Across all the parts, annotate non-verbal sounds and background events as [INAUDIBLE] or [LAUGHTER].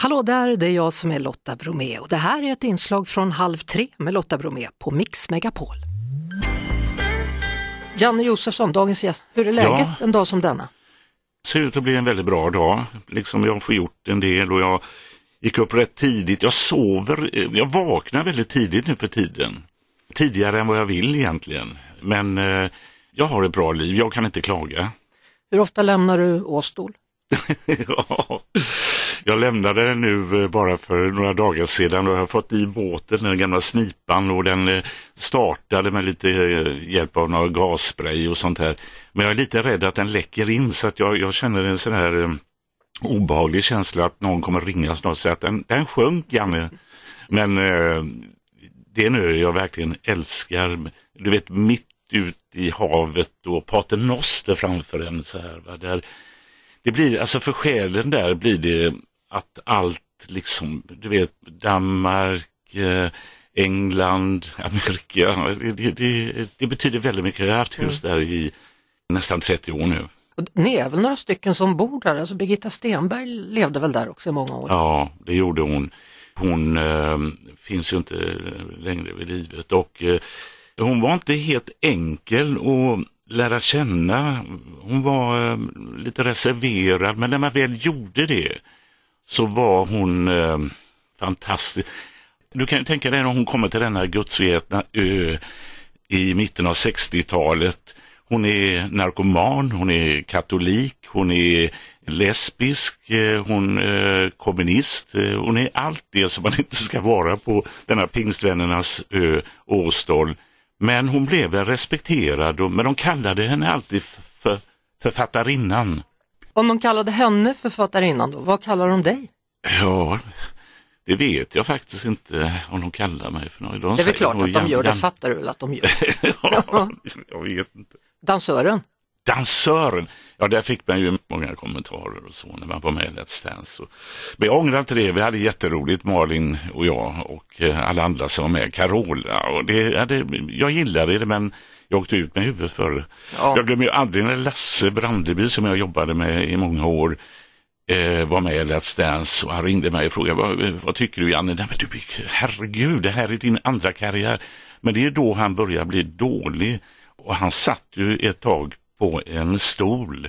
Hallå där, det är jag som är Lotta Bromé och det här är ett inslag från Halv tre med Lotta Bromé på Mix Megapol. Janne Josefsson, dagens gäst. Hur är läget Ja. en dag som denna? ser ut att bli en väldigt bra dag. Liksom jag får gjort en del och jag gick upp rätt tidigt. Jag sover, eh, jag vaknar väldigt tidigt nu för tiden. Tidigare än vad jag vill egentligen. Men eh, jag har ett bra liv, jag kan inte klaga. Hur ofta lämnar du Åstol? Ja. Jag lämnade den nu eh, bara för några dagar sedan och jag har fått i båten, den gamla snipan och den eh, startade med lite eh, hjälp av några gasspray och sånt här. Men jag är lite rädd att den läcker in så att jag, jag känner en sån här obehaglig känsla att någon kommer ringa snart och säga att den, den sjönk Janne. Men eh, det är en ö jag verkligen älskar. Du vet mitt ut i havet och Pater Noster framför en så här. Va? Där, det blir, alltså för själen där blir det att allt liksom, du vet Danmark, eh, England, [LAUGHS] Amerika, det, det, det, betyder väldigt mycket. Jag har haft hus där i nästan 30 år nu. Och Ni är väl några stycken som bor där? Alltså Birgitta Stenberg levde väl där också i många år? Ja, det gjorde hon. Hon eh, finns ju inte längre vid livet och eh, hon var inte helt enkel att lära känna. Hon var eh, lite reserverad, men när man väl gjorde det så var hon eh, fantastisk. Du kan ju tänka dig när hon kommer till denna gudsvetna ö i mitten av 60-talet. Hon är narkoman, hon är katolik, hon är lesbisk, eh, hon är kommunist, eh, hon är allt det som man [LAUGHS] inte ska vara på denna pingstvännernas ö Åstol. Men hon blev respekterad, och, men de kallade henne alltid för författarinnan. Om de kallade henne författarinnan då, vad kallar de dig? Ja, det vet jag faktiskt inte om de kallar mig för något. De Det är väl klart att de gör, det fattar du väl att de gör. [LAUGHS] ja, jag vet inte. Dansören? Dansören, ja där fick man ju många kommentarer och så när man var med i Let's Dance. Och, men jag ångrar inte det, vi hade jätteroligt Malin och jag och eh, alla andra som var med, Carola. Och det, ja, det, jag gillade det men jag åkte ut med huvudet för. Ja. Jag glömmer ju aldrig när Lasse Brandeby som jag jobbade med i många år eh, var med i Let's Dance och han ringde mig och frågade vad, vad tycker du Janne? Nej, men du, herregud, det här är din andra karriär. Men det är då han börjar bli dålig och han satt ju ett tag på en stol.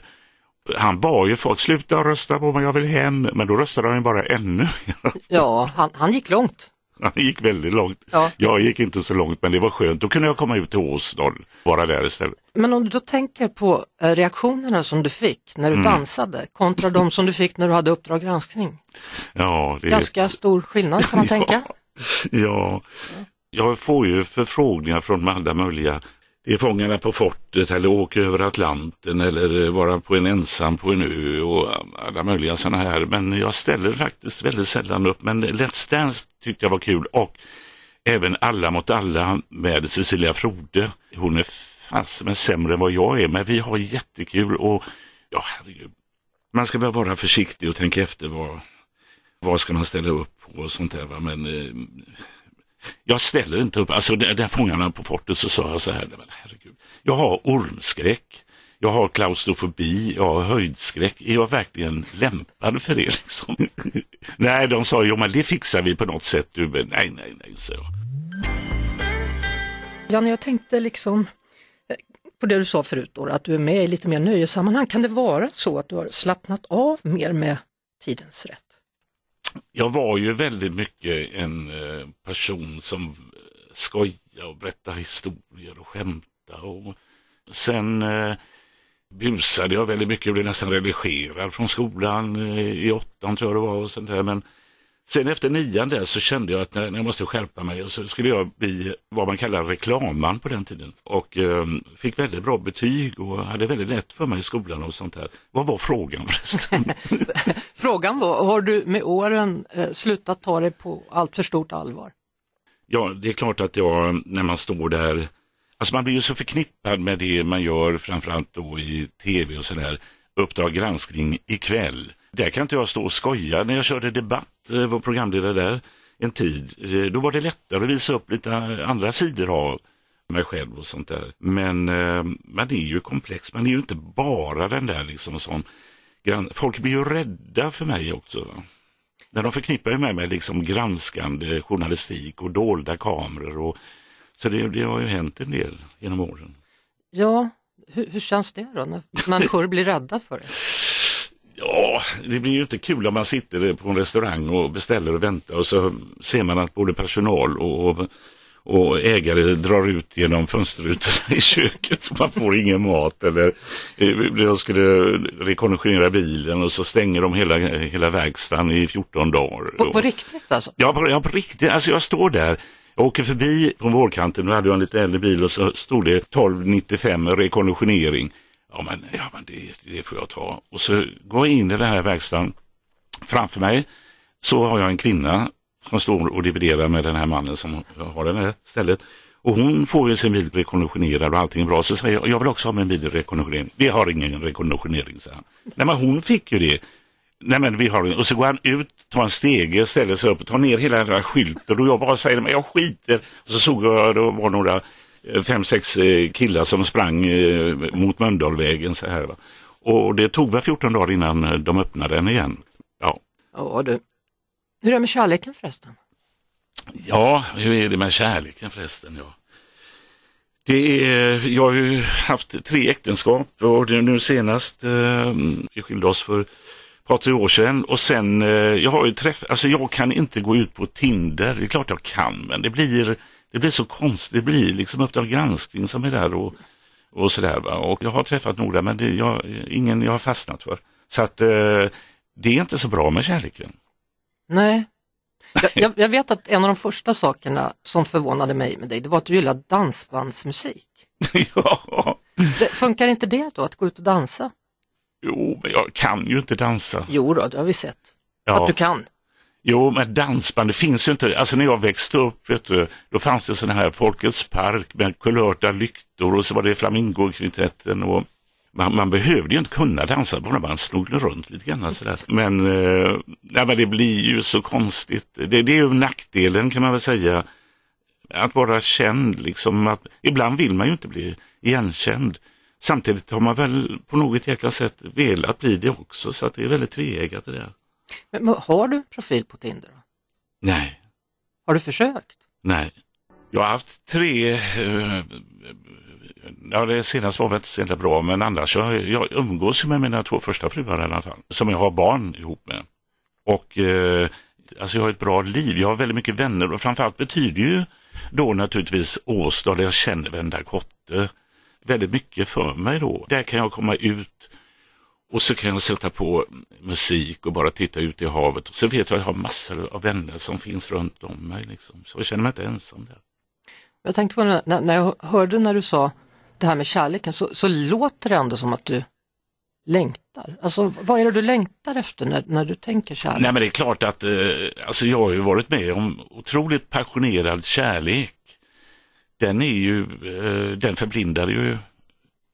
Han bad ju folk sluta rösta på mig, jag vill hem, men då röstade han ju bara ännu. [LAUGHS] Ja, han, han gick långt. Han gick väldigt långt. Ja. Jag gick inte så långt, men det var skönt. Då kunde jag komma ut till Åsdal, vara där istället. Men om du då tänker på eh, reaktionerna som du fick när du Mm. dansade kontra de som du fick när du hade Uppdrag granskning. Ja, det Ganska stor skillnad kan man [LAUGHS] tänka. Ja, jag får ju förfrågningar från alla möjliga. Är Fångarna på fortet eller Åka över Atlanten eller vara på en ensam på en ö och alla möjliga sådana här. Men jag ställer faktiskt väldigt sällan upp. Men Let's Dance tyckte jag var kul och även Alla mot alla med Cecilia Frode. Hon är fast men sämre än vad jag är, men vi har jättekul och ja, herregud. Man ska väl vara försiktig och tänka efter vad, vad ska man ställa upp på och sånt där. Va? Men eh, jag ställer inte upp. Alltså där, där fångarna på fortet så sa jag så här, men herregud. Jag har ormskräck. Jag har klaustrofobi, jag har höjdskräck. Är jag verkligen lämpad för det? [LAUGHS] Liksom? nej, de sa, jo men det fixar vi på något sätt. Du, men nej, nej, nej, så jag. Janne, jag tänkte liksom eh, på det du sa förut då, att du är med i lite mer nöjessammanhang. Kan det vara så att du har slappnat av mer med tidens rätt? Jag var ju väldigt mycket en eh, person som eh, skojade och berättade historier och skämtade. Och sen eh, busade jag väldigt mycket och blev nästan relegerad från skolan i åttan tror jag det var. Och sånt där. Men sen efter nian där så kände jag att när, jag måste skärpa mig och så skulle jag bli vad man kallar reklamman på den tiden. Och eh, fick väldigt bra betyg och hade väldigt lätt för mig i skolan och sånt där. Vad var frågan förresten? [LAUGHS] Frågan var, har du med åren eh, slutat ta det på allt för stort allvar? Ja, det är klart att jag, när man står där, alltså man blir ju så förknippad med det man gör, framförallt då i tv och sådär, Uppdrag granskning ikväll. Där kan inte jag stå och skoja. När jag körde debatt, eh, var programledare där en tid, eh, då var det lättare att visa upp lite andra sidor av mig själv och sånt där. Men eh, man är ju komplex, man är ju inte bara den där liksom sån, folk blir ju rädda för mig också. Va? När de förknippar ju med mig liksom granskande journalistik och dolda kameror. Och, så det, det har ju hänt en del genom åren. Ja, hur, hur känns det då när människor blir rädda för det? Det blir ju inte kul om man sitter på en restaurang och beställer och väntar och så ser man att både personal och, och ägare drar ut genom fönsterrutorna i köket och [LAUGHS] man får ingen mat eller de eh, skulle rekonditionera bilen och så stänger de hela, hela verkstaden i 14 dagar. På, på riktigt alltså? Ja, på, ja, på riktigt. Alltså jag står där jag åker förbi på vårkanten, nu hade jag en lite äldre bil och så stod det 1295 rekonditionering. Ja men, ja, men det, det får jag ta. Och så går jag in i den här verkstaden. Framför mig så har jag en kvinna som står och dividerar med den här mannen som har det här stället. Och hon får ju sin bil rekonditionerad och allting är bra. Så säger jag, jag vill också ha min bil rekonditionerad. Vi har ingen rekonditionering, säger han. Nej men hon fick ju det. Nej men vi har Och så går han ut, tar en stege, ställer sig upp och tar ner hela den här skylten och jag bara säger, men jag skiter. Och så såg jag, det var några fem, sex eh, killar som sprang eh, mot Mölndalvägen så här. Va? Och det tog väl 14 dagar innan de öppnade den igen. Ja. Ja du. Hur är det med kärleken förresten? Ja, hur är det med kärleken förresten? Ja. Det är, jag har ju haft tre äktenskap och nu senast, eh, vi skilde oss för par, tre år sedan och sen, eh, jag har ju träffat, alltså jag kan inte gå ut på Tinder, det är klart jag kan, men det blir, det blir så konstigt, det blir liksom Uppdrag granskning som är där och, och sådär. Och jag har träffat några, men det, jag, ingen jag har fastnat för. Så att eh, det är inte så bra med kärleken. Nej. Jag, jag, vet att en av de första sakerna som förvånade mig med dig, det var att du gillar dansbandsmusik. [LAUGHS] ja. Det, funkar inte det då, att gå ut och dansa? Jo, men jag kan ju inte dansa. Jo då, det har vi sett. Ja. Att du kan. Jo, men dansband, det finns ju inte. Alltså när jag växte upp, vet du, då fanns det sådana här Folkets park med kulörta lyktor och så var det flamingokvintetten och man, man, behövde ju inte kunna dansa, bara man slog runt lite grann. Alltså Sådär. Men, eh, nej, men det blir ju så konstigt. Det, det är ju nackdelen kan man väl säga. Att vara känd, liksom. Att, ibland vill man ju inte bli igenkänd. Samtidigt har man väl på något jäkla sätt velat bli det också, så att det är väldigt tveeggat det där. Men, har du profil på Tinder? Nej. Har du försökt? Nej. Jag har haft tre, eh, ja det senaste var väl inte så bra, men annars jag, jag umgås med mina två första fruar i alla fall, som jag har barn ihop med. Och eh, alltså jag har ett bra liv, jag har väldigt mycket vänner och framförallt betyder ju då naturligtvis Åstad, jag känner varenda kotte väldigt mycket för mig då. Där kan jag komma ut och så kan jag sätta på musik och bara titta ut i havet. Och så vet jag att jag har massor av vänner som finns runt om mig. Liksom. Så jag känner mig inte ensam där. Jag tänkte på när, när jag hörde när du sa det här med kärleken så, så låter det ändå som att du längtar? Alltså vad är det du längtar efter när, när du tänker kärlek? Nej men det är klart att eh, alltså jag har ju varit med om otroligt passionerad kärlek den är ju, eh, den förblindar ju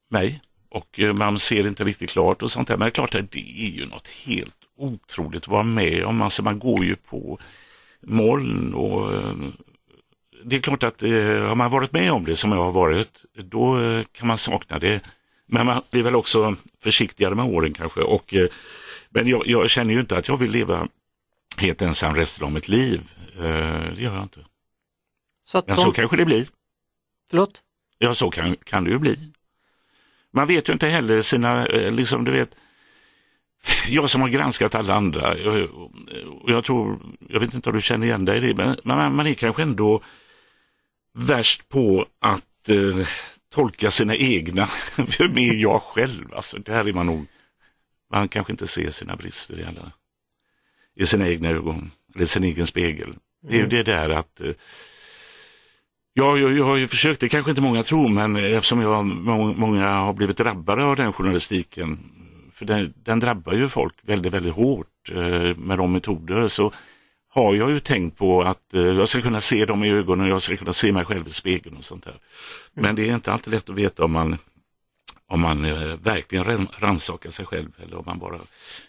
mig och eh, man ser inte riktigt klart och sånt där. Men det är klart att det är ju något helt otroligt att vara med om. Alltså man går ju på moln och eh, det är klart att har man varit med om det som jag har varit, då kan man sakna det. Men man blir väl också försiktigare med åren kanske. Och, men jag, jag känner ju inte att jag vill leva helt ensam resten av mitt liv. Det gör jag inte. Så men de... så kanske det blir. Förlåt? Ja, så kan, kan det ju bli. Man vet ju inte heller sina, eh, liksom du vet, jag som har granskat alla andra, jag, jag tror, jag vet inte om du känner igen dig i det, men man, man är kanske ändå värst på att eh, tolka sina egna, [LAUGHS] vem är jag själv? Alltså, där är man nog, man kanske inte ser sina brister i alla, i sina egna ögon, eller sin egen spegel. Det är ju mm. det där att eh, Ja, jag, jag har ju försökt, det kanske inte många tror, men eftersom jag, många har blivit drabbade av den journalistiken, för den, den drabbar ju folk väldigt, väldigt hårt eh, med de metoder, så har jag ju tänkt på att eh, jag ska kunna se dem i ögonen, jag ska kunna se mig själv i spegeln och sånt där. Men mm. det är inte alltid lätt att veta om man, om man eh, verkligen rannsakar sig själv eller om man bara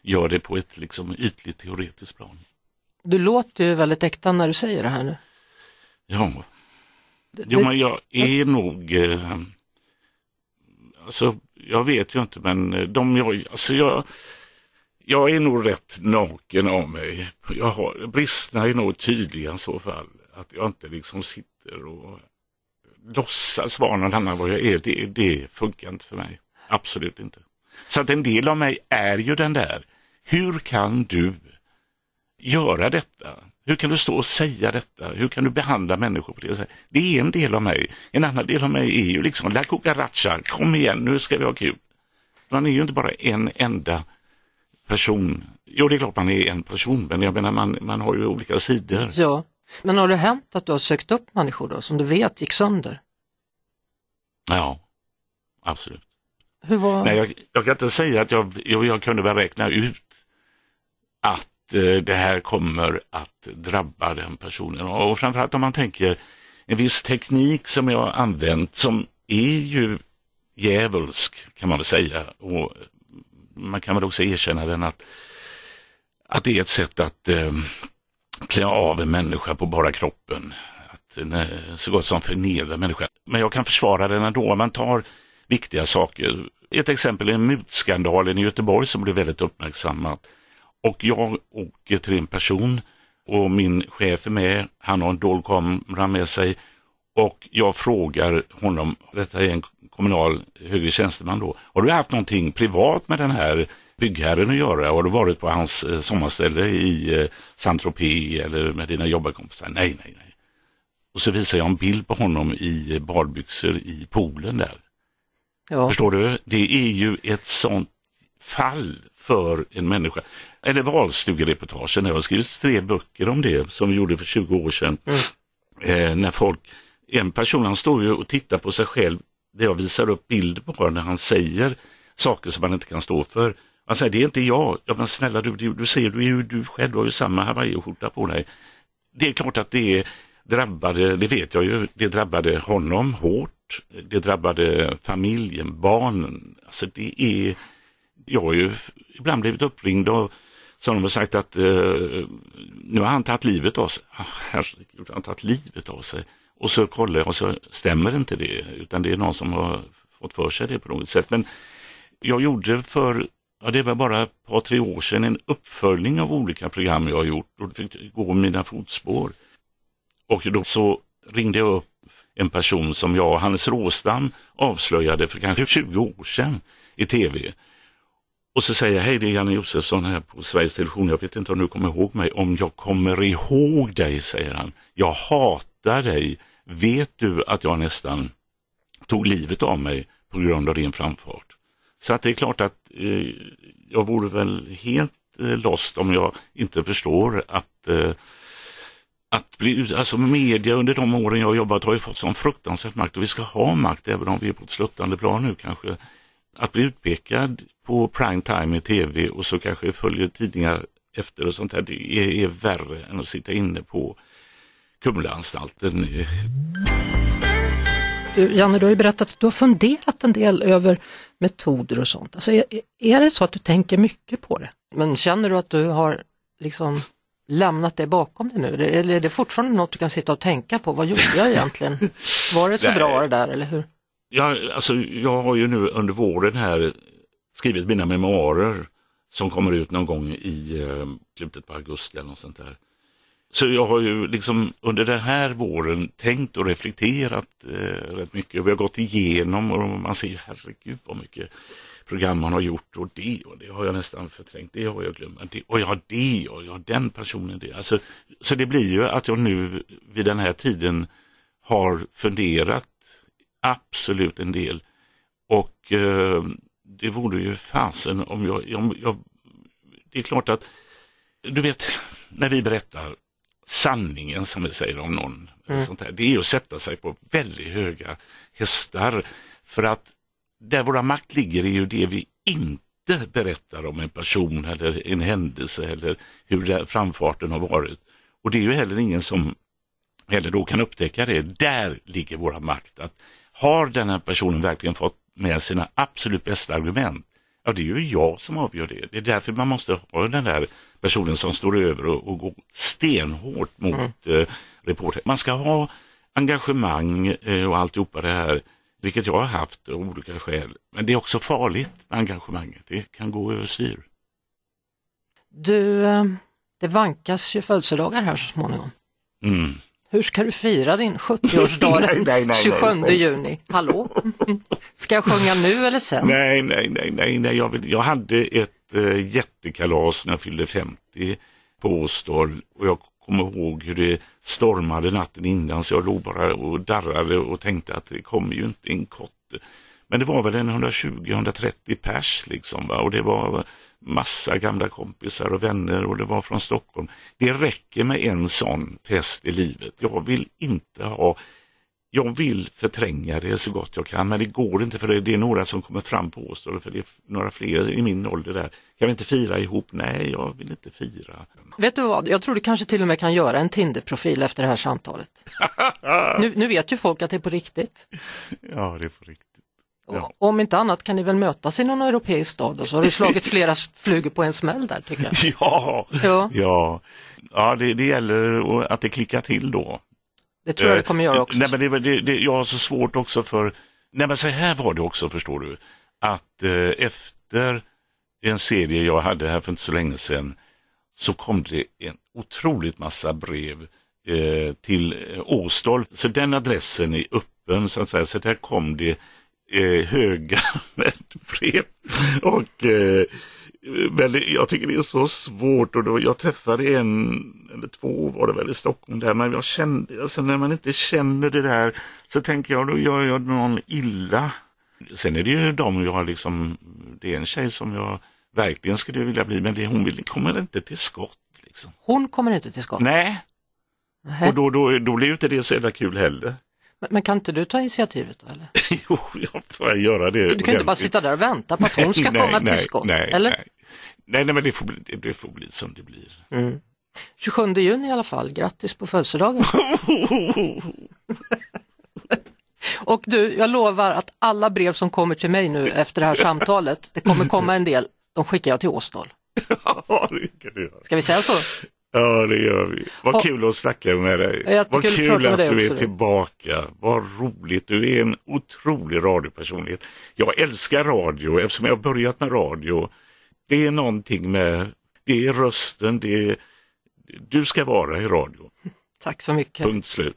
gör det på ett liksom, ytligt teoretiskt plan. Du låter ju väldigt äkta när du säger det här nu. Ja, Jo, men jag är nog... Eh, alltså, jag vet ju inte, men de jag... Alltså jag Jag är nog rätt naken av mig. Jag har, bristerna är nog tydliga i så fall. Att jag inte liksom sitter och låtsas vara någon annan vad jag är. Det, det funkar inte för mig. Absolut inte. Så att en del av mig är ju den där. Hur kan du göra detta? Hur kan du stå och säga detta? Hur kan du behandla människor på det sättet? Det är en del av mig. En annan del av mig är ju liksom, la cucaracha, kom igen, nu ska vi ha kul. Man är ju inte bara en enda person. Jo, det är klart man är en person, men jag menar man, man har ju olika sidor. Ja, men har det hänt att du har sökt upp människor då, som du vet gick sönder? Ja, absolut. Hur var... Nej, jag, jag kan inte säga att jag, jag, jag kunde väl räkna ut att Eh, det här kommer att drabba den personen. Och framförallt om man tänker en viss teknik som jag har använt som är ju djävulsk kan man väl säga. Och man kan väl också erkänna den att, att det är ett sätt att eh, klä av en människa på bara kroppen. Att eh, så gott som förnedra människan. Men jag kan försvara den ändå. Man tar viktiga saker. Ett exempel är mutskandalen i Göteborg som blev väldigt uppmärksammat. Och jag åker till en person och min chef är med. Han har en dold kamera med sig och jag frågar honom, detta är en kommunal högre tjänsteman då, har du haft någonting privat med den här byggherren att göra? Har du varit på hans eh, sommarställe i eh, Saint-Tropez eller med dina jobbarkompisar? Nej, nej, nej. Och så visar jag en bild på honom i badbyxor i poolen där. Ja. Förstår du? Det är ju ett sånt fall för en människa. Eller valstugereportagen, det har skrivits tre böcker om det som vi gjorde för 20 år sedan. Mm. Eh, när folk, en person han står ju och tittar på sig själv, det jag visar upp bilder på när han säger saker som han inte kan stå för. Han säger, det är inte jag. Ja, men snälla du, du, du ser, du är ju du själv, du har ju samma hawaiiskjorta på dig. Det är klart att det drabbade, det vet jag ju, det drabbade honom hårt. Det drabbade familjen, barnen. Alltså det är, jag har ju ibland blivit uppringd och som de har sagt att eh, nu har han tagit livet av sig. Oh, herregud, han tagit livet av sig. Och så kollar jag och så stämmer inte det, utan det är någon som har fått för sig det på något sätt. Men jag gjorde för, ja det var bara ett par tre år sedan, en uppföljning av olika program jag har gjort och fick gå mina fotspår. Och då så ringde jag upp en person som jag och Hannes Råstam avslöjade för kanske 20 år sedan i tv. Och så säger jag, hej det är Janne Josefsson här på Sveriges Television, jag vet inte om du kommer ihåg mig. Om jag kommer ihåg dig, säger han. Jag hatar dig. Vet du att jag nästan tog livet av mig på grund av din framfart? Så att det är klart att eh, jag vore väl helt eh, lost om jag inte förstår att eh, att bli, alltså media under de åren jag har jobbat har ju fått sån fruktansvärt makt och vi ska ha makt även om vi är på ett sluttande plan nu kanske. Att bli utpekad på prime time i tv och så kanske följer tidningar efter och sånt där, det är, är värre än att sitta inne på Kumlaanstalten. Du, Janne, du har ju berättat att du har funderat en del över metoder och sånt. Alltså, är, är det så att du tänker mycket på det? Men känner du att du har liksom lämnat det bakom dig nu? Eller är det fortfarande något du kan sitta och tänka på? Vad gjorde jag egentligen? Var det så [LAUGHS] bra det där eller hur? Jag, alltså, jag har ju nu under våren här skrivit mina memoarer som kommer ut någon gång i eh, slutet på augusti eller något sånt där. Så jag har ju liksom under den här våren tänkt och reflekterat eh, rätt mycket. Vi har gått igenom och man ser herregud vad mycket program man har gjort och det och det har jag nästan förträngt, det har jag glömt. Det, och jag har det och jag har den personen det. Alltså, så det blir ju att jag nu vid den här tiden har funderat absolut en del. Och eh, det vore ju fasen om jag, om jag... Det är klart att, du vet, när vi berättar sanningen som vi säger om någon, mm. sånt här, det är att sätta sig på väldigt höga hästar. För att där våra makt ligger är ju det vi inte berättar om en person eller en händelse eller hur framfarten har varit. Och det är ju heller ingen som heller då kan upptäcka det. Där ligger våra makt. Att har den här personen verkligen fått med sina absolut bästa argument? Ja, det är ju jag som avgör det. Det är därför man måste ha den där personen som står över och, och går stenhårt mot mm. eh, reporter. Man ska ha engagemang eh, och alltihopa det här, vilket jag har haft av olika skäl. Men det är också farligt med engagemanget. Det kan gå överstyr. Du, eh, det vankas ju födelsedagar här så småningom. Mm. Hur ska du fira din 70-årsdag Nej, den nej, nej, 27 nej. juni? Hallå? [LAUGHS] Ska jag sjunga nu eller sen? Nej, nej, nej, nej, nej. Jag, vill, jag hade ett eh, jättekalas när jag fyllde 50 på Åstol och jag kommer ihåg hur det stormade natten innan så jag låg bara och darrade och tänkte att det kommer ju inte en kotte. Men det var väl en 120-130 pers liksom va? och det var massa gamla kompisar och vänner och det var från Stockholm. Det räcker med en sån fest i livet. Jag vill inte ha jag vill förtränga det så gott jag kan men det går inte för det, är några som kommer fram på oss för det är några fler i min ålder där. Kan vi inte fira ihop? Nej, jag vill inte fira. Vet du vad, jag tror du kanske till och med kan göra en Tinder-profil efter det här samtalet. [LAUGHS] nu, nu vet ju folk att det är på riktigt. Ja, det är på riktigt. Ja. Om inte annat kan ni väl mötas i någon europeisk stad och så har du slagit [LAUGHS] flera flugor på en smäll där tycker jag. [LAUGHS] Ja, Ja, ja. ja det, det gäller att det klickar till då. det tror jag det kommer göra också. Nej, men det, det, det, jag har så svårt också för, nej men så här var det också förstår du, att eh, efter en serie jag hade här för inte så länge sedan så kom det en otroligt massa brev eh, till eh, Åstol. Så den adressen är öppen så att säga, så där kom det eh, höga [LAUGHS] med brev. Och eh, men jag tycker det är så svårt och då, jag träffade en eller två var det väl i Stockholm där, men jag kände, alltså när man inte känner det där så tänker jag då gör jag någon illa. Sen är det ju de jag liksom, det är en tjej som jag verkligen skulle vilja bli, men det, hon vill, kommer inte till skott. Liksom. Hon kommer inte till skott. Nej, och då, då, då blir ju inte det så jävla kul heller. Men, men kan inte du ta initiativet eller? [LAUGHS] jo, jag får göra det. Du, du kan inte bara sitta där och vänta på att hon ska [LAUGHS] Nej, komma till skott, Nej, eller? nej. nej, nej, men det får, bli, det, det får bli som det blir. Mm. 27 juni i alla fall, grattis på födelsedagen. [LAUGHS] Och du, jag lovar att alla brev som kommer till mig nu efter det här samtalet, det kommer komma en del, de skickar jag till Åstol. ja, det kan du göra. Ska vi säga så? Ja, det gör vi. Vad Ha- kul att snacka med dig. Vad kul att du är tillbaka. Vad roligt. Du är en otrolig radiopersonlighet. Jag älskar radio eftersom jag har börjat med radio. Det är någonting med, det är rösten, det är, du ska vara i radio. Tack så mycket. Punkt slut.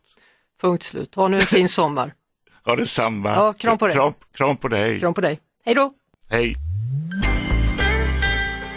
Punkt slut. Ha nu en fin sommar. [LAUGHS] Ha detsamma. Ja, kram på dig. Kram, kram på dig. Kram på dig. Hej då! Hej.